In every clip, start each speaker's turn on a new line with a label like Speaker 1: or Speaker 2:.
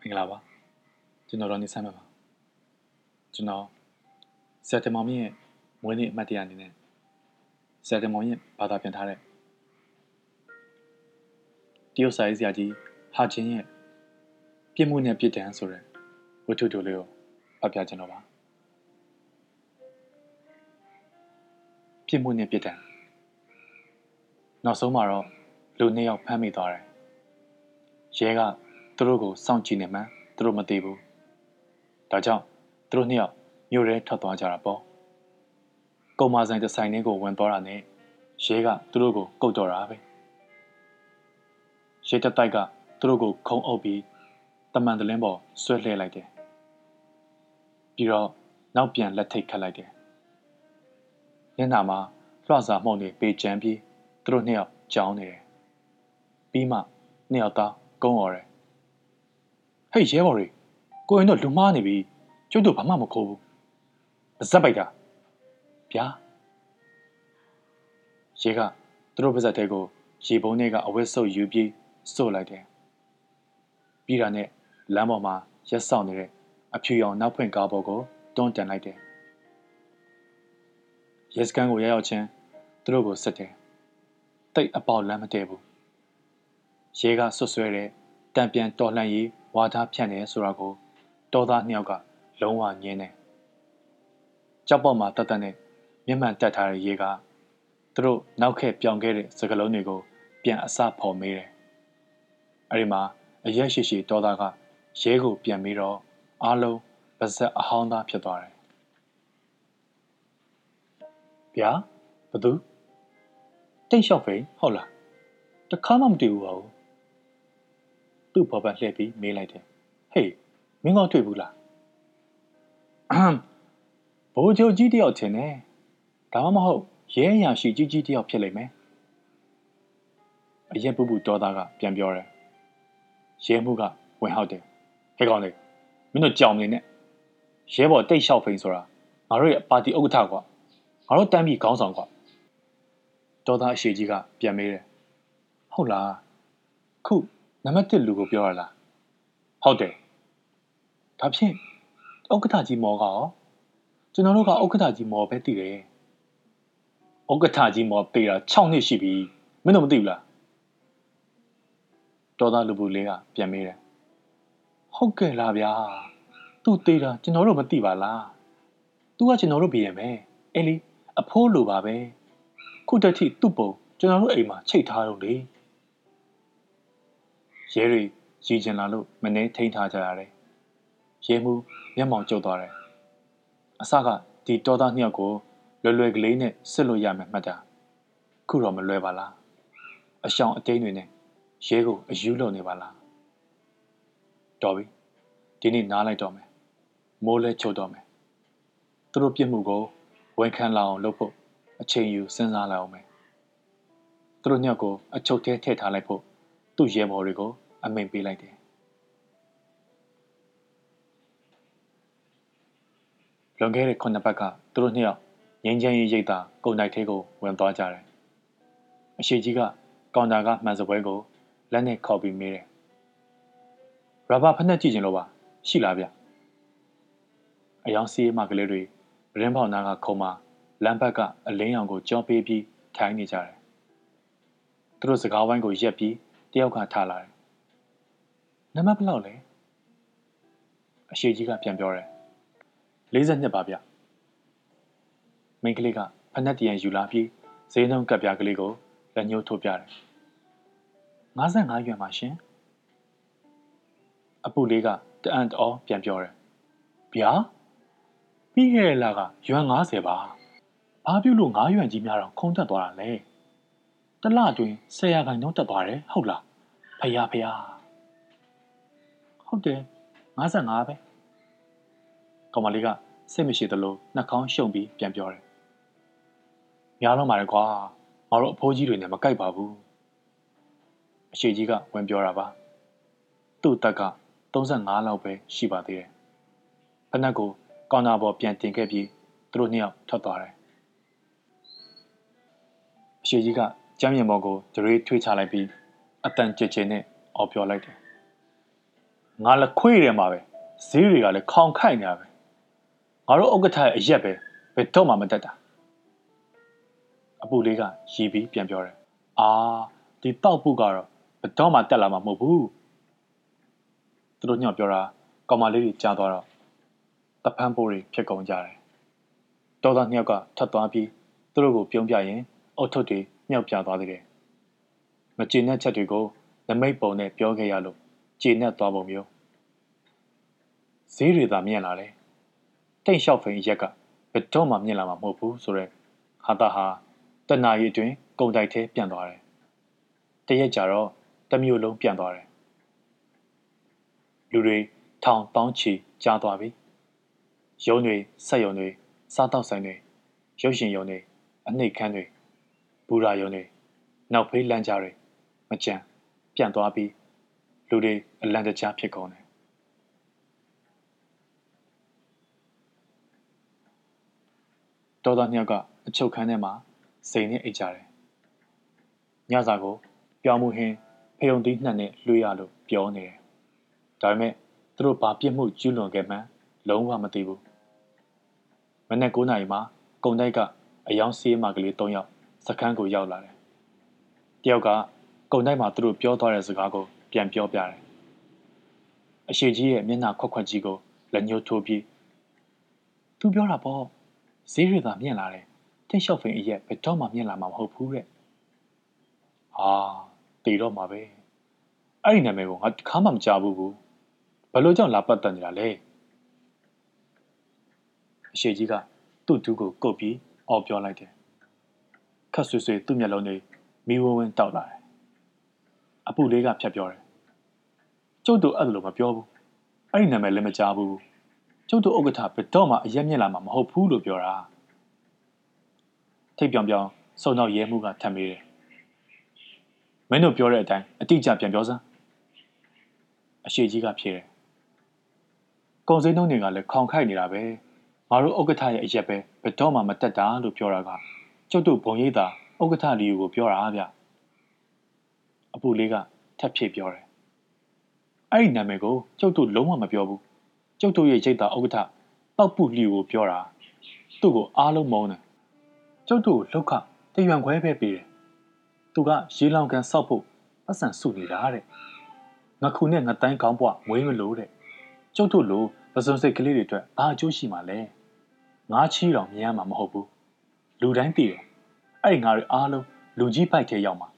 Speaker 1: မင်္ဂလာပါကျွန်တော်တော့နေဆမ်းမှာပါကျွန်တော်ဆယ်တမောင်မြင့်ရဲ့မွေးနေ့အမှတ်တရအနေနဲ့ဆယ်တမောင်မြင့်ဘာသာပြန်ထားတဲ့တရုတ်စာရေးဆရာကြီးဟာချင်းရဲ့ပြစ်မှုနဲ့ပြစ်ဒဏ်ဆိုတဲ့ဝတ္ထုတိုလေးကိုဖတ်ပြကျွန်တော်ပါပြစ်မှုနဲ့ပြစ်ဒဏ်နောက်ဆုံးမှာတော့လူနှစ်ယောက်ဖမ်းမိသွားတယ်ရဲက သူတို့ကိုစောင့်ကြည့်နေမှန်းသူတို့မသိဘူး။ဒါကြောင့်သူတို့နှစ်ယောက်မြို့ထဲထွက်သွားကြတာပေါ့။ကုံမာဆိုင်တစ်ဆိုင်လေးကိုဝင်သွားတာနဲ့ရဲကသူတို့ကိုကုတ်တော်တာပဲ။ရဲတက်တိုက်ကသူတို့ကိုခုံအုပ်ပြီးတမန်တလင်းပေါ်ဆွဲလှဲလိုက်တယ်။ပြီးတော့နောက်ပြန်လက်ထိတ်ခတ်လိုက်တယ်။ညနာမှာလွှစာမှုန့်နေပေချမ်းပြီးသူတို့နှစ်ယောက်ကြောင်းနေတယ်။ပြီးမှနှစ်ယောက်သားကုန်းអော်တယ် ဟေးရဲဘော်တွေကိုရင်တော့လူမားနေပြီကျုပ်တို့ဘာမှမခိုးဘူးပါဇက်ပိုက်တာဗျာရဲကသူတို့ပါဇက်တဲကိုရေပုံးထဲကအဝတ်ဆုပ်ယူပြီးစို့လိုက်တယ်ပြီးတာနဲ့လမ်းပေါ်မှာရက်ဆောင်နေတဲ့အဖြူရောင်နောက်ဖွင့်ကားပေါ်ကိုတွန်းတင်လိုက်တယ်ရဲစကန်ကိုရောက်ရောက်ချင်းသူတို့ကိုစစ်တယ်တိတ်အပေါက်လမ်းမတည့်ဘူးရဲကဆွဆွဲတဲ့ တံပြန်တော်လှန်ရေးဝါသားဖြန့်တယ်ဆိုတာကိုတော်သားနှစ်ယောက်ကလုံးဝငင်းတယ်။ကြောက်ပေါ်မှာတတ်တတ်နဲ့မျက်မှန်တက်ထားတဲ့ရေကသူတို့နောက်ခက်ပြောင်ခဲ့တဲ့စကလုံးတွေကိုပြန်အစဖော်မေးတယ်။အဲဒီမှာအရက်ရှိရှိတော်သားကရဲကိုပြန်ပြီးတော့အားလုံးပါဇက်အဟောင်းသားဖြစ်သွားတယ်။ဗျာဘသူတိတ်လျှောက်ဖိန်ဟုတ်လားတခါမှမတွေ့ဘူးပါဘူး သူ့ဘော်ပတ်လှည့်ပြီးမေးလိုက်တယ်ဟေးမင်းကောတွေ့ဘူးလားဘိုးချုပ်ကြီးတယောက်ထင်တယ်ဒါမှမဟုတ်ရဲအရာရှိကြီးကြီးတယောက်ဖြစ်လိမ့်မယ်အရက်ပူပူတော်သားကပြန်ပြောတယ်ရဲမှုကဝင်ဟောက်တယ်ဟဲ့ကောင်လေးမင်းတို့ကြောင်နေနဲ့ရဲဘော်တိတ်လျှောက်ဖိန်ဆိုတာငါတို့ရဲ့ပါတီဥက္ကဋ္ဌကွာငါတို့တန်းပြီးခေါင်းဆောင်ကွာတော်သားအရှိကြီးကပြန်မေးတယ်ဟုတ်လားခု နံပါတ်1လူကိုပြောရလားဟုတ်တယ်ဒါဖြင့်ဥက္ကဋ္ဌကြီးမော်ကရောကျွန်တော်တို့ကဥက္ကဋ္ဌကြီးမော်ပဲတည်တယ်ဥက္ကဋ္ဌကြီးမော်ပေတာ6နှစ်ရှိပြီမင်းတို့မသိဘူးလားတော်သားလူပူလေးကပြန်မေးတယ်ဟုတ်ကဲ့လားဗျာသူတေးတာကျွန်တော်တို့မသိပါလားသူကကျွန်တော်တို့ပြရမယ်အဲ့လီအဖိုးလိုပါပဲခုတတိသူ့ပုံကျွန်တော်တို့အိမ်မှာချိတ်ထားတော့လေ ရဲတွေရည်ကျင်လာလို့မနှဲထိန်ထားကြရတယ်ရဲမှုမျက်မှောင်ကျုပ်သွားတယ်အစကဒီတော်သားနှစ်ယောက်ကိုလွယ်လွယ်ကလေးနဲ့စစ်လို့ရမယ်မှတ်တာခုတော့မလွယ်ပါလားအရှောင်အတိန်တွေနဲ့ရဲကိုအယူလုံနေပါလားတော်ပြီဒီနေ့နားလိုက်တော့မယ်မိုးလဲချုပ်တော့မယ်သူတို့ပြစ်မှုကိုဝန်ခံလာအောင်လုပ်ဖို့အချိန်ယူစဉ်းစားလိုက်အောင်မယ်သူတို့ညောက်ကိုအချုပ်ထဲထည့်ထားလိုက်ဖို့ သူ့ရဲဘော်တွေကိုအမိန်ပေးလိုက်တယ်လွန်ခဲ့တဲ့ခုနှစ်ပတ်ကသူတို့နှစ်ယောက်ငင်းချမ်းရေးရိတ်တာကုန်တိုက်သေးကိုဝင်သွားကြတယ်အရှိကြီးကကောင်တာကမှန်စပွဲကိုလက်နဲ့ခေါ်ပြီးမေးတယ်ရဘာဖက်နဲ့ကြည့်ချင်လို့ပါရှိလားဗျအယောင်စီးမကလေးတွေရင်းပေါနာကခုံမှာလမ်းဘက်ကအလင်းရောင်ကိုကြောပေးပြီးထိုင်နေကြတယ်သူတို့စကားဝိုင်းကိုရက်ပြီး တယောက်ကထားလာတယ်နံပါတ်ဘယ်လောက်လဲအရှိကြီးကပြန်ပြောတယ်42ပါဗျမိန်းကလေးကဖက်နှက်တရံယူလာပြီးဈေးနှုန်းကပ်ပြားကလေးကိုလက်ညှိုးထိုးပြတယ်55ရွယ်ပါရှင်အပူလေးကတအံ့တော်ပြန်ပြောတယ်ဗျာပြီးခဲ့တဲ့လကရွမ်90ပါဘာပြုလို့9ရွမ်ကြီးများတော့ခုံတက်သွားတာလဲတလအတွင်း10ရာခိုင်နှုန်းတက်သွားတယ်ဟုတ်လား ဖယားဖယားဟုတ်တယ်55ပဲကောင်မလေးကစိတ်မရှိသလိုနှာခေါင်းရှုံပြီးပြန်ပြောတယ်များတော့မှာလေကွာငါတို့အဖိုးကြီးတွေနဲ့မကိုက်ပါဘူးအရှိကြီးကဝင်ပြောတာပါသူ့တက်က35လောက်ပဲရှိပါသေးတယ်ဖနက်ကိုကောင်တာပေါ်ပြန်တင်ခဲ့ပြီးသူတို့နှစ်ယောက်ထွက်သွားတယ်အရှိကြီးကကျမ်းမြင်ပေါ်ကိုဒရေးထွေးချလိုက်ပြီး အတန်ကြဲကြဲနဲ့အော်ပြောလိုက်တယ်ငါလည်းခွေးတယ်မှာပဲဈေးတွေကလည်းခေါင်ခိုက်နေတာပဲငါတို့ဥက္ကဋ္ဌရဲ့အရက်ပဲဘယ်တော့မှမတက်တာအပူလေးကရီပြီးပြန်ပြောတယ်အာဒီတောက်ပုကတော့ဘယ်တော့မှတက်လာမှာမဟုတ်ဘူးသူတို့ညော့ပြောတာကောင်မလေးတွေကြားသွားတော့တဖန်းပိုးတွေဖြစ်ကုန်ကြတယ်တော်သားနှစ်ယောက်ကထပ်သွားပြီးသူတို့ကိုပြုံးပြရင်အုတ်ထုပ်တွေမြောက်ပြသွားသေးတယ် မကျေနပ်ချက်တွေကိုနမိတ်ပုံနဲ့ပြောခဲ့ရလို့ကျေနပ်သွားပုံမျိုးဈေးတွေသာမြင်လာတယ်တိတ်လျှောက်ဖိန်ရက်ကဘယ်တော့မှမြင်လာမှာမဟုတ်ဘူးဆိုတော့ဟာတာဟာတနာရီအတွင်းကုံတိုက်သေးပြန်သွားတယ်တရက်ကြတော့တမျိုးလုံးပြန်သွားတယ်လူတွေထောင်တောင်းချီကြားသွားပြီရုံးတွေဆက်ရုံတွေစားတောက်ဆိုင်တွေရုပ်ရှင်ရုံတွေအနှိတ်ခမ်းတွေဘူရာရုံတွေနောက်ဖေးလမ်းကြားတွေ မကြံပြန့်သွားပြီးလူတွေအလံတကြားဖြစ်ကုန်တယ်တော်သားနှစ်ယောက်ကအချုပ်ခန်းထဲမှာစိန်နဲ့အိတ်ကြတယ်ညစာကိုပြောင်းမှုဟင်းဖယုံသီးနှံ့နဲ့လွှေးရလို့ပြောနေတယ်ဒါပေမဲ့သူတို့ဘာပြစ်မှုကျူးလွန်ခဲ့မှန်းလုံးဝမသိဘူးမနေ့9နာရီမှာကုံတိုက်ကအယောင်စီးမကလေး၃ယောက်စခန်းကိုရောက်လာတယ်တယောက်က ကုံတိုက်မှာသူတို့ပြောသွားတဲ့စကားကိုပြန်ပြောပြတယ်အရှိကြီးရဲ့မျက်နှာခွက်ခွက်ကြီးကိုလက်ညှိုးထိုးပြီးသူပြောတာပေါ့ဈေးရသာမြင်လာတယ်တိတ်လျှောက်ဖိန်အရက်ဘယ်တော့မှမြင်လာမှာမဟုတ်ဘူးတဲ့ဟာတည်တော့မှာပဲအဲ့ဒီနာမည်ကိုငါတစ်ခါမှမကြားဘူးဘူးဘယ်လိုကြောင့်လာပတ်သက်နေတာလဲအရှိကြီးကသူ့ဒူးကိုကုတ်ပြီးအော်ပြောလိုက်တယ်ခက်ဆွေဆွေသူ့မျက်လုံးတွေမီးဝဝင်းတောက်လာတယ် အပူလေးကဖြတ်ပြောတယ်ကျုပ်တို့အဲ့လိုမပြောဘူးအဲ့ဒီနာမည်လည်းမကြားဘူးကျုပ်တို့ဥက္ကဋ္ဌဘယ်တော့မှအရက်မြက်လာမှာမဟုတ်ဘူးလို့ပြောတာထိတ်ပြောင်ပြောင်စုံတော့ရဲမှုကထမ်းမေးတယ်မင်းတို့ပြောတဲ့အတိုင်းအတိအကျပြန်ပြောစမ်းအရှိကြီးကဖြေတယ်ကုံစင်းတုံးတွေကလည်းခေါင်ခိုက်နေတာပဲငါတို့ဥက္ကဋ္ဌရဲ့အရက်ပဲဘယ်တော့မှမတက်တာလို့ပြောတာကကျုပ်တို့ဘုံရိပ်သာဥက္ကဋ္ဌလီယူကိုပြောတာဗျ အပူလေးကထပ်ဖြည့်ပြောတယ်အဲ့ဒီနာမည်ကိုကျုပ်တို့လုံးဝမပြောဘူးကျုပ်တို့ရဲ့ရိပ်သာဥက္ကဋ္ဌပောက်ပုလီယူကိုပြောတာသူ့ကိုအားလုံးမုန်းတယ်ကျုပ်တို့လောက်ခတရွံခွဲပဲပေးတယ်သူကရေလောင်ကန်ဆောက်ဖို့ပတ်စံစုနေတာတဲ့ငါခုနဲ့ငါတိုင်းကောင်းပွားမွေးမလို့တဲ့ကျုပ်တို့လိုပစုံစိတ်ကလေးတွေအတွက်ဘာအကျိုးရှိမှာလဲငါချီတော်မြင်ရမှာမဟုတ်ဘူးလူတိုင်းသိတယ်အဲ့ဒီငါတွေအားလုံးလူကြီးပိုက်ထဲရောက်မှာ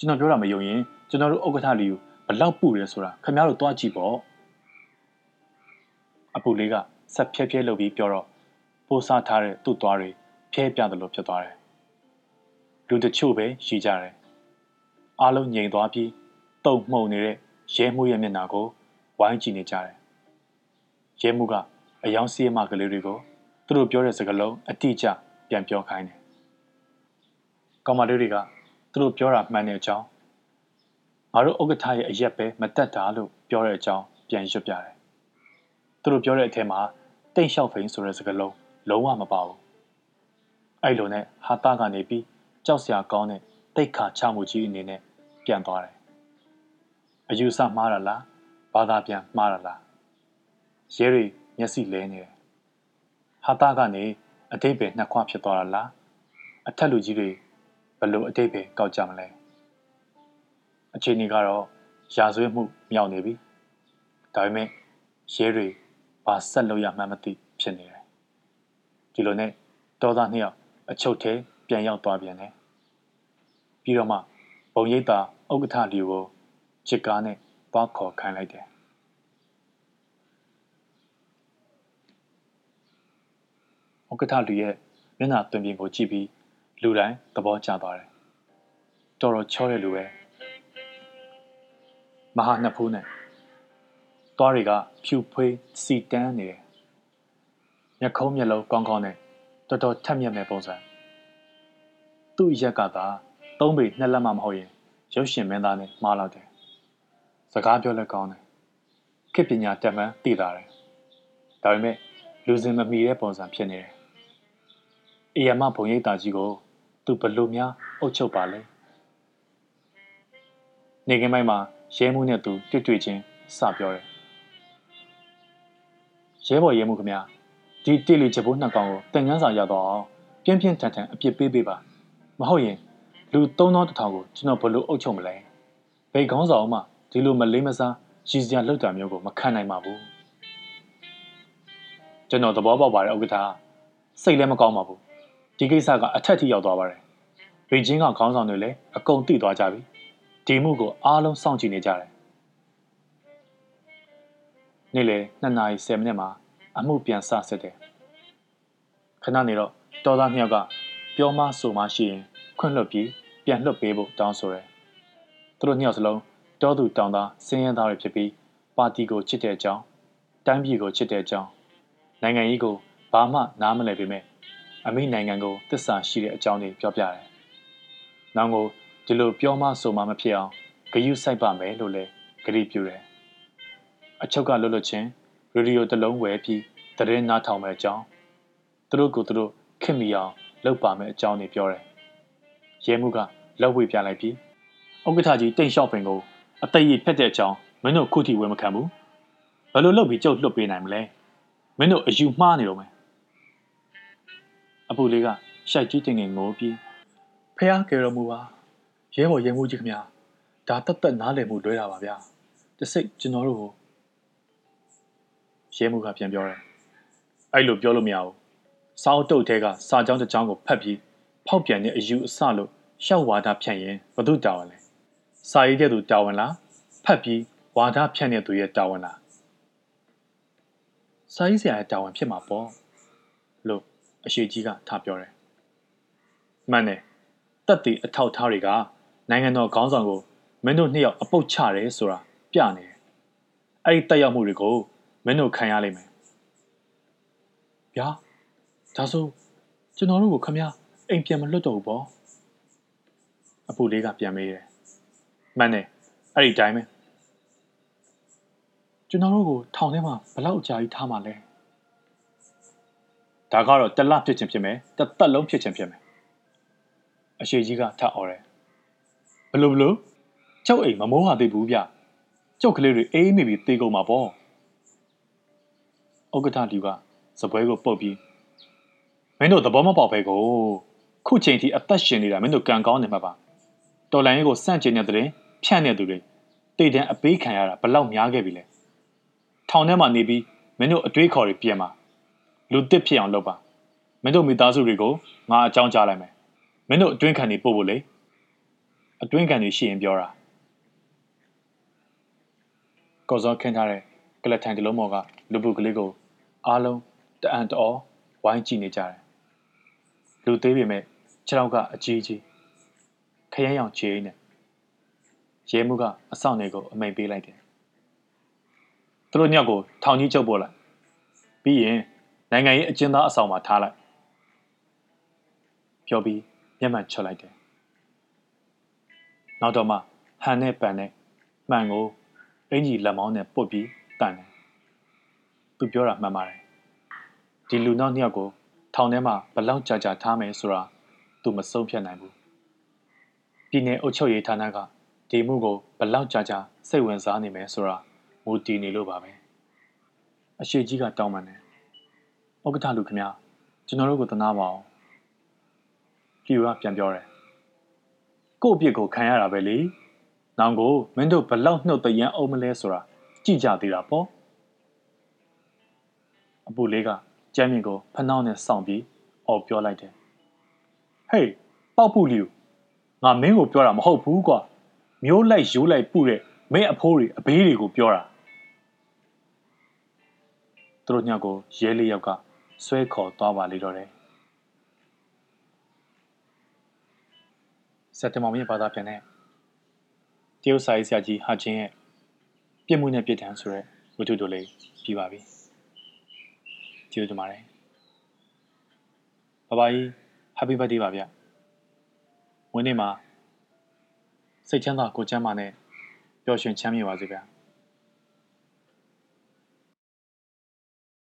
Speaker 1: ကျွန်တော်ပြောတာမယုံရင်ကျွန်တော်တို့ဥက္ကဋ္ဌလီကိုဘလောက်ပူတယ်ဆိုတာခင်ဗျားတို့တွားကြည့်ပေါ့အပူလေးကဆက်ဖြဲဖြဲလုပ်ပြီးပြောတော့ပိုးစားထားတဲ့သူ့သွားတွေဖြဲပြတယ်လို့ဖြစ်သွားတယ်လူတချို့ပဲရှိကြတယ်အားလုံးငြိမ်သွားပြီးတုံမှုန်နေတဲ့ရဲမှုရဲ့မျက်နှာကိုဝိုင်းကြည့်နေကြတယ်ရဲမှုကအယောင်စီးမကလေးတွေကိုသူတို့ပြောတဲ့စကားလုံးအတိအကျပြန်ပြောခိုင်းတယ်ကောင်မလေးတွေက သူတို့ပြောတာမှန်တဲ့အကြောင်းငါတို့ဥက္ကဋ္ဌရဲ့အရက်ပဲမတက်တာလို့ပြောတဲ့အကြောင်းပြန်ရွတ်ပြတယ်သူတို့ပြောတဲ့အထက်မှာတိတ်လျှောက်ဖိန်ဆိုတဲ့စကားလုံးလုံးဝမပါဘူးအဲ့လိုနဲ့ဟာတာကနေပြီးကြောက်စရာကောင်းတဲ့တိတ်ခါချမှုကြီးအနေနဲ့ပြန်သွားတယ်အယူဆမှားတာလားဘာသာပြန်မှားတာလားရဲတွေမျက်စိလဲနေတယ်ဟာတာကနေအတိတ်ပဲနှစ်ခွဖြစ်သွားတာလားအထက်လူကြီးတွေ ဘလို့အတိတ်ပဲကောက်ကြမလဲအခြေအနေကတော့ရာဇဝတ်မှုမြောက်နေပြီဒါပေမဲ့ရဲတွေဘာဆက်လုပ်ရမှန်းမသိဖြစ်နေတယ်ဒီလိုနဲ့ဒေါသနှစ်ယောက်အချုပ်ထဲပြန်ရောက်သွားပြန်တယ်ပြီးတော့မှဘုံရိပ်သာဥက္ကဋ္ဌလီကိုချစ်ကားနဲ့သွားခေါ်ခိုင်းလိုက်တယ်ဥက္ကဋ္ဌလူရဲ့မျက်နှာသွင်ပြင်ကိုကြည့်ပြီး လူတိုင်းသဘောကျသွားတယ်တော်တော်ချောတဲ့လူပဲမဟာနှစ်ဖူးနဲ့သွားတွေကဖြူဖွေးစီတန်းနေတယ်မျက်ခုံးမျက်လုံးကောင်းကောင်းနဲ့တော်တော်ထက်မြက်မဲ့ပုံစံသူ့ရက်ကသာသုံးပေနှစ်လက်မှမဟုတ်ရင်ရုပ်ရှင်မင်းသားနဲ့မှားလောက်တယ်စကားပြောလက်ကောင်းတယ်ခေပညာတက်မှန်းသိတာတယ်ဒါပေမဲ့လူစင်မမီတဲ့ပုံစံဖြစ်နေတယ်အေယမဘုံရိပ်တာကြီးကို သူဘလို့များအုပ်ချုပ်ပါလဲနေကင်းမိုက်မှာရဲမှုနဲ့သူတွေ့တွေ့ချင်းစပြောတယ်ရဲဘော်ရဲမှုခင်ဗျာဒီတေလီချက်ဘိုးနှစ်ကောင်ကိုတင်ငန်းစာရတော့အောင်ပြင်းပြင်းထန်ထန်အပြစ်ပေးပေးပါမဟုတ်ရင်လူ3000တထောင်ကိုကျွန်တော်ဘယ်လိုအုပ်ချုပ်မလဲဘယ်ကောင်းဆောင်မှဒီလိုမလေးမစားရည်စရာလောက်တာမျိုးကိုမခံနိုင်ပါဘူးကျွန်တော်သဘောပေါက်ပါတယ်ဥက္ကဋ္ဌစိတ်လည်းမကောင်းပါဘူး ဒီကိစ္စကအထက်ထိရောက်သွားပါတယ်ဘေကျင်းကခေါင်းဆောင်တွေလည်းအကုန်သိသွားကြပြီဒီမှုကိုအားလုံးစောင့်ကြည့်နေကြတယ်နေ့လေ2နာရီ10မိနစ်မှာအမှုပြန်ဆဆက်တယ်ခဏနေတော့တော်သားနှစ်ယောက်ကပြောမဆိုမရှိရင်ခွင့်လွတ်ပြီးပြန်လွတ်ပေးဖို့တောင်းဆိုတယ်သူတို့နှစ်ယောက်စလုံးတောသူတောင်သားစင်းရဲသားတွေဖြစ်ပြီးပါတီကိုချစ်တဲ့အကြောင်းတိုင်းပြည်ကိုချစ်တဲ့အကြောင်းနိုင်ငံရေးကိုဘာမှနားမလည်ပေမဲ့ အမိနိုင်ငံကိုတစ္ဆာရှိတဲ့အကြောင်းတွေပြောပြတယ်။နောင်ကိုဒီလိုပြောမှဆိုမှမဖြစ်အောင်ဂယုစိုက်ပါမယ်လို့လည်းဂရုပြုတယ်။အချုပ်ကလွတ်လွတ်ချင်းရေဒီယိုတစ်လုံးဝယ်ပြီးတရင်နားထောင်မဲ့အကြောင်းသူတို့ကိုသူတို့ခင်မီအောင်လုပ်ပါမယ်အကြောင်းတွေပြောတယ်။ရဲမှုကလက်ဝှေ့ပြလိုက်ပြီးဥက္ကဋ္ဌကြီးတိတ်လျှောက်ပင်ကိုအသိရဖြတ်တဲ့အကြောင်းမင်းတို့ခုထိဝင်မခံဘူး။ဘယ်လိုလုပ်ပြီးကြုတ်လွတ်ပေးနိုင်မလဲ။မင်းတို့အယူမှားနေတော့မယ်။ အပူလေးကရှိုက်ကြီးတင်ငင်ငိုပြီးဖះကေရမူပါရဲဘော်ရဲမှုကြီးခင်ဗျာဒါတက်တက်နားလည်မှုလွဲတာပါဗျာတစိတ်ကျွန်တော်တို့ကိုရဲမှုကပြန်ပြောတယ်အဲ့လိုပြောလို့မရဘူးစာအုပ်တုပ်ထဲကစာကြောင်းတစ်ကြောင်းကိုဖတ်ပြီးဖောက်ပြန်တဲ့အယူအဆလို့ရှောက်ဝါဒဖြန့်ရင်ဘသူတာဝန်လဲစာရေးတဲ့သူတာဝန်လားဖတ်ပြီးဝါဒဖြန့်တဲ့သူရဲ့တာဝန်လားစာရေးဆရာရဲ့တာဝန်ဖြစ်မှာပေါ့လို့ အရှိကြီးကထားပြောတယ်မှန်တယ်တက်တီအထောက်ထားတွေကနိုင်ငံတော်ခေါင်းဆောင်ကိုမင်းတို့နှစ်ယောက်အပုတ်ချတယ်ဆိုတာပြနေတယ်အဲ့ဒီတက်ရောက်မှုတွေကိုမင်းတို့ခံရလိမ့်မယ်ဗျာဒါဆိုကျွန်တော်တို့ကိုခမရအိမ်ပြန်မလွတ်တော့ဘူးပေါ့အပူလေးကပြန်မေးတယ်မှန်တယ်အဲ့ဒီတိုင်းပဲကျွန်တော်တို့ကိုထောင်ထဲမှာဘလောက်အကြာကြီးထားမှလဲ ဒါကတော့တလဖြစ်ချင်းဖြစ်မယ်တသက်လုံးဖြစ်ချင်းဖြစ်မယ်အရှိကြီးကထအော်တယ်ဘလို့ဘလို့ကျုပ်အိမ်မမိုးဟာသေးဘူးဗျကျုပ်ကလေးတွေအေးမိပြီးတေးကုန်မှာပေါ့ဥက္ကဋ္ဌလူကစပွဲကိုပုတ်ပြီးမင်းတို့သဘောမပေါက်ပဲကိုခုချိန်ထိအသက်ရှင်နေတာမင်းတို့ကံကောင်းနေမှာပါတော်လိုင်းကိုစန့်ကျင်တဲ့တဲ့ဖြန့်တဲ့သူတွေတိတ်တန်းအပေးခံရတာဘလောက်များခဲ့ပြီလဲထောင်ထဲမှာနေပြီးမင်းတို့အတွေးခေါ်တွေပြန်มา လူတစ်ဖြစ်အောင်လုပ်ပါမင်းတို့မိသားစုတွေကိုငါအကြောင်းကြားလိုက်မယ်မင်းတို့အတွင်းခံတွေပို့ဖို့လေအတွင်းခံတွေရှိရင်ပြောတာကော်စောခင်းထားတဲ့ကလထိုင်တလုံးပေါ်ကလူပုကလေးကိုအားလုံးတအံ့တော်ဝိုင်းကြည့်နေကြတယ်လူသေးပေမဲ့ခြေထောက်ကအကြီးကြီးခရမ်းရောင်ချေးနေရဲမှုကအဆောင်တွေကိုအမိန်ပေးလိုက်တယ်သူတို့ညောက်ကိုထောင်ကြီးကျုပ်ပို့လိုက်ပြီးရင် နိုင်ငံရေးအကျဉ်းသားအဆောင်မှာထားလိုက်ပြောပြီးမျက်မှန်ချွတ်လိုက်တယ်နောက်တော့မှဟန်နဲ့ပန်နဲ့မှန်ကိုအင်ကြီးလက်မောင်းနဲ့ပုတ်ပြီးတန်တယ်သူပြောတာမှန်ပါတယ်ဒီလူနောက်နှစ်ယောက်ကိုထောင်ထဲမှာဘလောက်ကြာကြာထားမယ်ဆိုတာသူမဆုံးဖြတ်နိုင်ဘူးပြည်내အုပ်ချုပ်ရေးဌာနကဒီမှုကိုဘလောက်ကြာကြာစိတ်ဝင်စားနေမယ်ဆိုတာမူတည်နေလို့ပါပဲအရှိကြီးကတောင်းပန်တယ် ဥက္ကဋ္ဌလူခင်ဗျာကျွန်တော်တို့ကိုတနာပါအောင်ဖြူကပြန်ပြောတယ်ကို့အပြစ်ကိုခံရတာပဲလေနောင်ကိုမင်းတို့ဘလောက်နှုတ်တရန်အောင်မလဲဆိုတာကြည့်ကြသေးတာပေါ့အပူလေးကကျမ်းမြင့်ကိုဖနှောင်းနဲ့စောင့်ပြီးအော်ပြောလိုက်တယ်ဟေးပေါက်ပူလီကိုငါမင်းကိုပြောတာမဟုတ်ဘူးကွာမျိုးလိုက်ရိုးလိုက်ပုတဲ့မင်းအဖိုးတွေအဘေးတွေကိုပြောတာသူတို့ညကိုရဲလေးယောက်က ဆွဲခေါ်သွားပါလေတော့တယ်စက်တမောင်မြင့်ဘာသာပြန်တဲ့တရုတ်စာရေးဆရာကြီးဟာချင်းရဲ့ပြစ်မှုနဲ့ပြစ်ဒဏ်ဆိုတဲ့ဝတ္ထုတို့လေးပြီးပါပြီကျေးဇူးတင်ပါတယ်ဘဘကြီး Happy Birthday ပါဗျဝင်းနေမှာစိတ်ချမ်းသာကိုချမ်းသာနဲ့ပျော်ရွှင်ချမ်းမြေ့ပါစေဗျာ